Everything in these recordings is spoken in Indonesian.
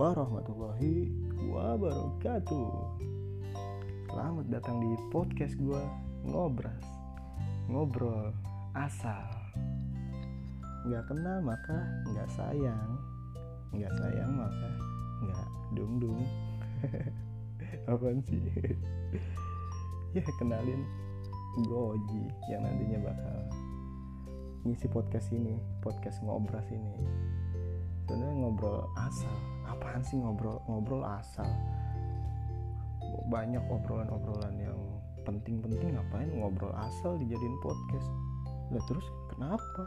warahmatullahi wabarakatuh. Selamat datang di podcast gue Ngobras. Ngobrol asal. Nggak kenal maka nggak sayang. Nggak sayang maka nggak dung-dung. Apaan sih? ya kenalin gue Oji yang nantinya bakal ngisi podcast ini podcast ngobras ini. Sebenarnya ngobrol asal apaan sih ngobrol ngobrol asal? Banyak obrolan-obrolan yang penting-penting ngapain ngobrol asal dijadiin podcast? Lah terus kenapa?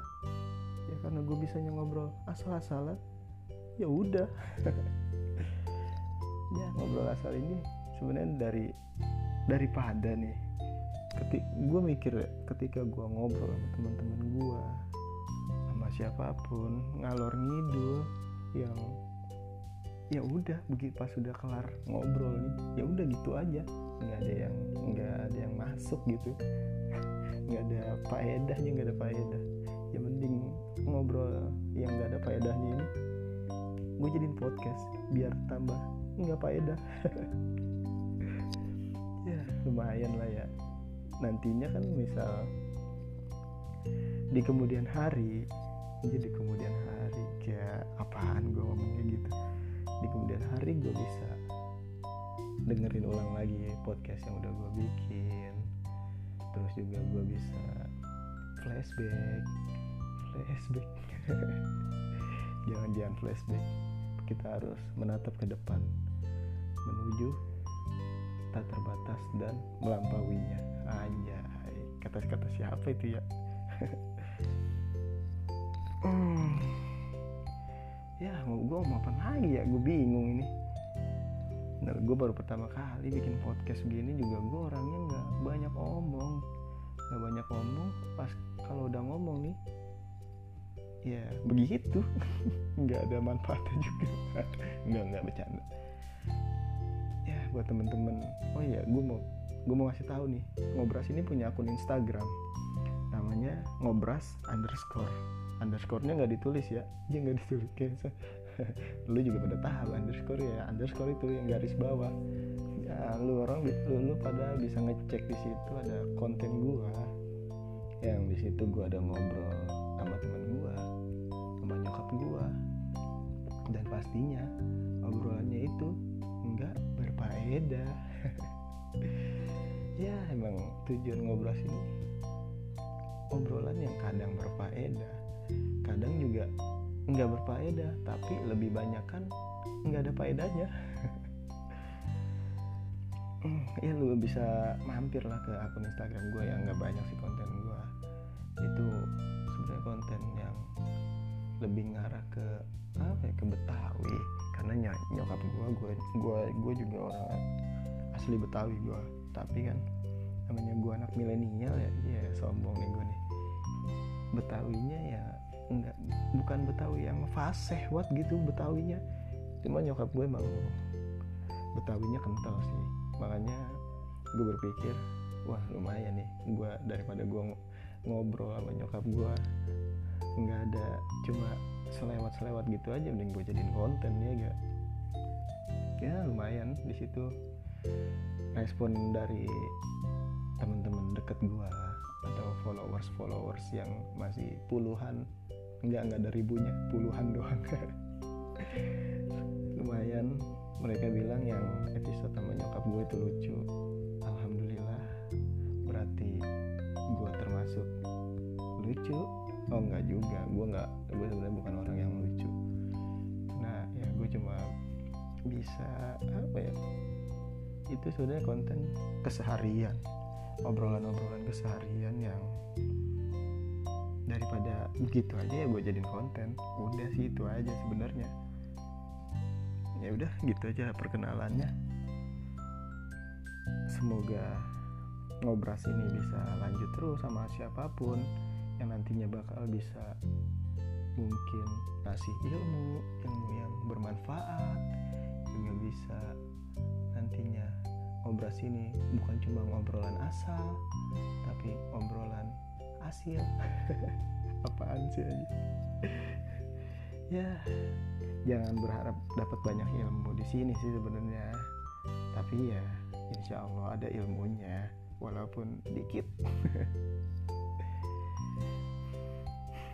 Ya karena gue bisanya ngobrol asal-asalan. Ya udah. Ya ngobrol asal ini sebenarnya dari daripada nih. Ketik gue mikir ketika gue ngobrol sama teman-teman gue sama siapa pun ngalor ngidul yang ya udah begitu pas sudah kelar ngobrol nih ya udah gitu aja. Nggak ada yang nggak ada yang masuk gitu. Nggak ada faedahnya nggak ada faedah. Ya mending ngobrol yang nggak ada faedahnya ini gue jadiin podcast biar tambah nggak faedah. Ya lumayan lah ya. Nantinya kan misal di kemudian hari jadi kemudian kemudian hari gue bisa dengerin ulang lagi podcast yang udah gue bikin. Terus juga gue bisa flashback. Flashback. Jangan-jangan flashback. Kita harus menatap ke depan menuju tak terbatas dan melampauinya. Anjay. Kata-kata siapa itu ya? Hmm. Ya mau gue mau apa lagi ya? Gue bingung ini. Nah, gue baru pertama kali bikin podcast begini juga gue orangnya nggak banyak omong. Nggak banyak omong pas kalau udah ngomong nih ya begitu. Nggak ada manfaatnya juga. Nggak nggak bercanda. Ya buat temen-temen. Oh iya gue mau gue mau ngasih tahu nih ngobras ini punya akun Instagram. Namanya ngobras underscore underscore-nya nggak ditulis ya. Dia nggak ditulis kayak lu juga pada tahu underscore ya. Underscore itu yang garis bawah. Ya lu orang lu, lu pada bisa ngecek di situ ada konten gua. Yang di situ gua ada ngobrol sama teman gua sama nyokap gua. Dan pastinya obrolannya itu nggak berfaedah. Ya emang tujuan ngobrol ini obrolan yang kadang berfaedah kadang juga nggak berfaedah tapi lebih banyak kan nggak ada faedahnya. Ya lu bisa mampir lah ke akun Instagram gue yang nggak banyak sih konten gue itu sebenarnya konten yang lebih ngarah ke apa ya ke Betawi. Karena ny nyokap gue gue gue gue juga orang asli Betawi gue tapi kan namanya gue anak milenial ya ya sombong nih gue nih. Betawinya ya enggak bukan Betawi yang fasih buat gitu Betawinya. Cuma nyokap gue emang Betawinya kental sih. Makanya gue berpikir wah lumayan nih gue daripada gue ngobrol sama nyokap gue nggak ada cuma selewat selewat gitu aja mending gue jadiin konten ya gak ya lumayan di situ. Respon dari teman-teman deket gue atau followers followers yang masih puluhan nggak nggak ada ribunya puluhan doang. Lumayan mereka bilang yang episode sama nyokap gue itu lucu. Alhamdulillah berarti gue termasuk lucu? Oh nggak juga gue nggak gue sebenarnya bukan orang yang lucu. Nah ya gue cuma bisa apa ya itu sebenarnya konten keseharian obrolan-obrolan keseharian yang daripada begitu aja ya gue jadiin konten. Udah sih itu aja sebenarnya. Ya udah gitu aja perkenalannya. Semoga ngobras ini bisa lanjut terus sama siapa pun yang nantinya bakal bisa mungkin ngasih ilmu ilmu yang bermanfaat juga bisa nantinya ngobras ini bukan cuma ngobrolan asal tapi obrolan hasil apaan sih aja? Ya jangan berharap dapat banyak ilmu di sini sih sebenarnya. Tapi ya insya Allah ada ilmunya walaupun dikit.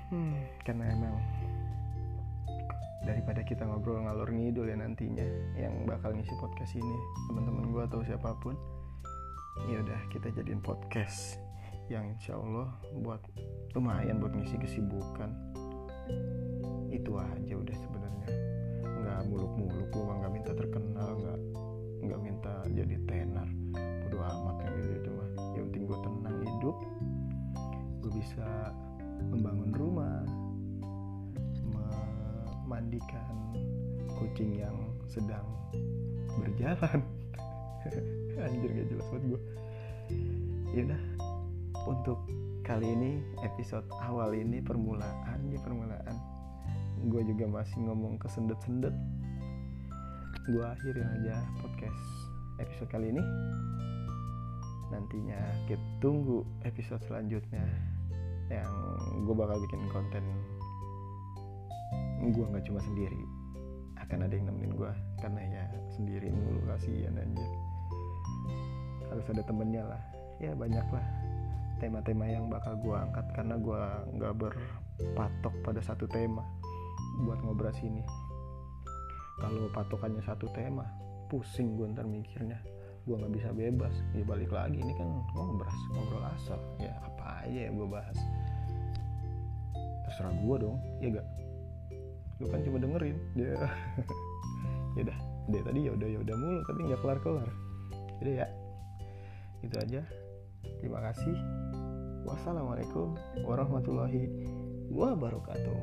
Hmm, karena emang daripada kita ngobrol ngalor ngidul ya nantinya yang bakal ngisi podcast ini. Teman-teman gue atau siapa pun ya udah kita jadiin podcast yang insya Allah buat lumayan buat ngisi kesibukan. Itu aja udah sebenarnya memandikan kucing yang sedang berjalan. Anjir gak jelas buat gue ya untuk kali ini episode awal ini permulaan ya permulaan. Gue juga masih ngomong kesendet-sendet. Gue akhirin aja podcast episode kali ini. Nantinya kita tunggu episode selanjutnya yang gue bakal bikin konten gue nggak cuma sendiri akan ada yang nemenin gue karena ya sendiri mulu kasihan anjir. Harus ada temennya lah. Ya banyak lah tema-tema yang bakal gue angkat karena gue nggak berpatok pada satu tema buat ngobrol sini. Kalau patokannya satu tema pusing gue ntar mikirnya. Gue nggak bisa bebas. Ya balik lagi ini kan ngobrol ngobrol asal. Ya apa aja yang gue bahas? Terserah gue dong ya gak lu kan cuma dengerin. Ya. Ya udah. Dia tadi ya udah ya udah mulu tapi nggak kelar kelar jadi ya itu aja. Terima kasih. Wassalamualaikum warahmatullahi wabarakatuh.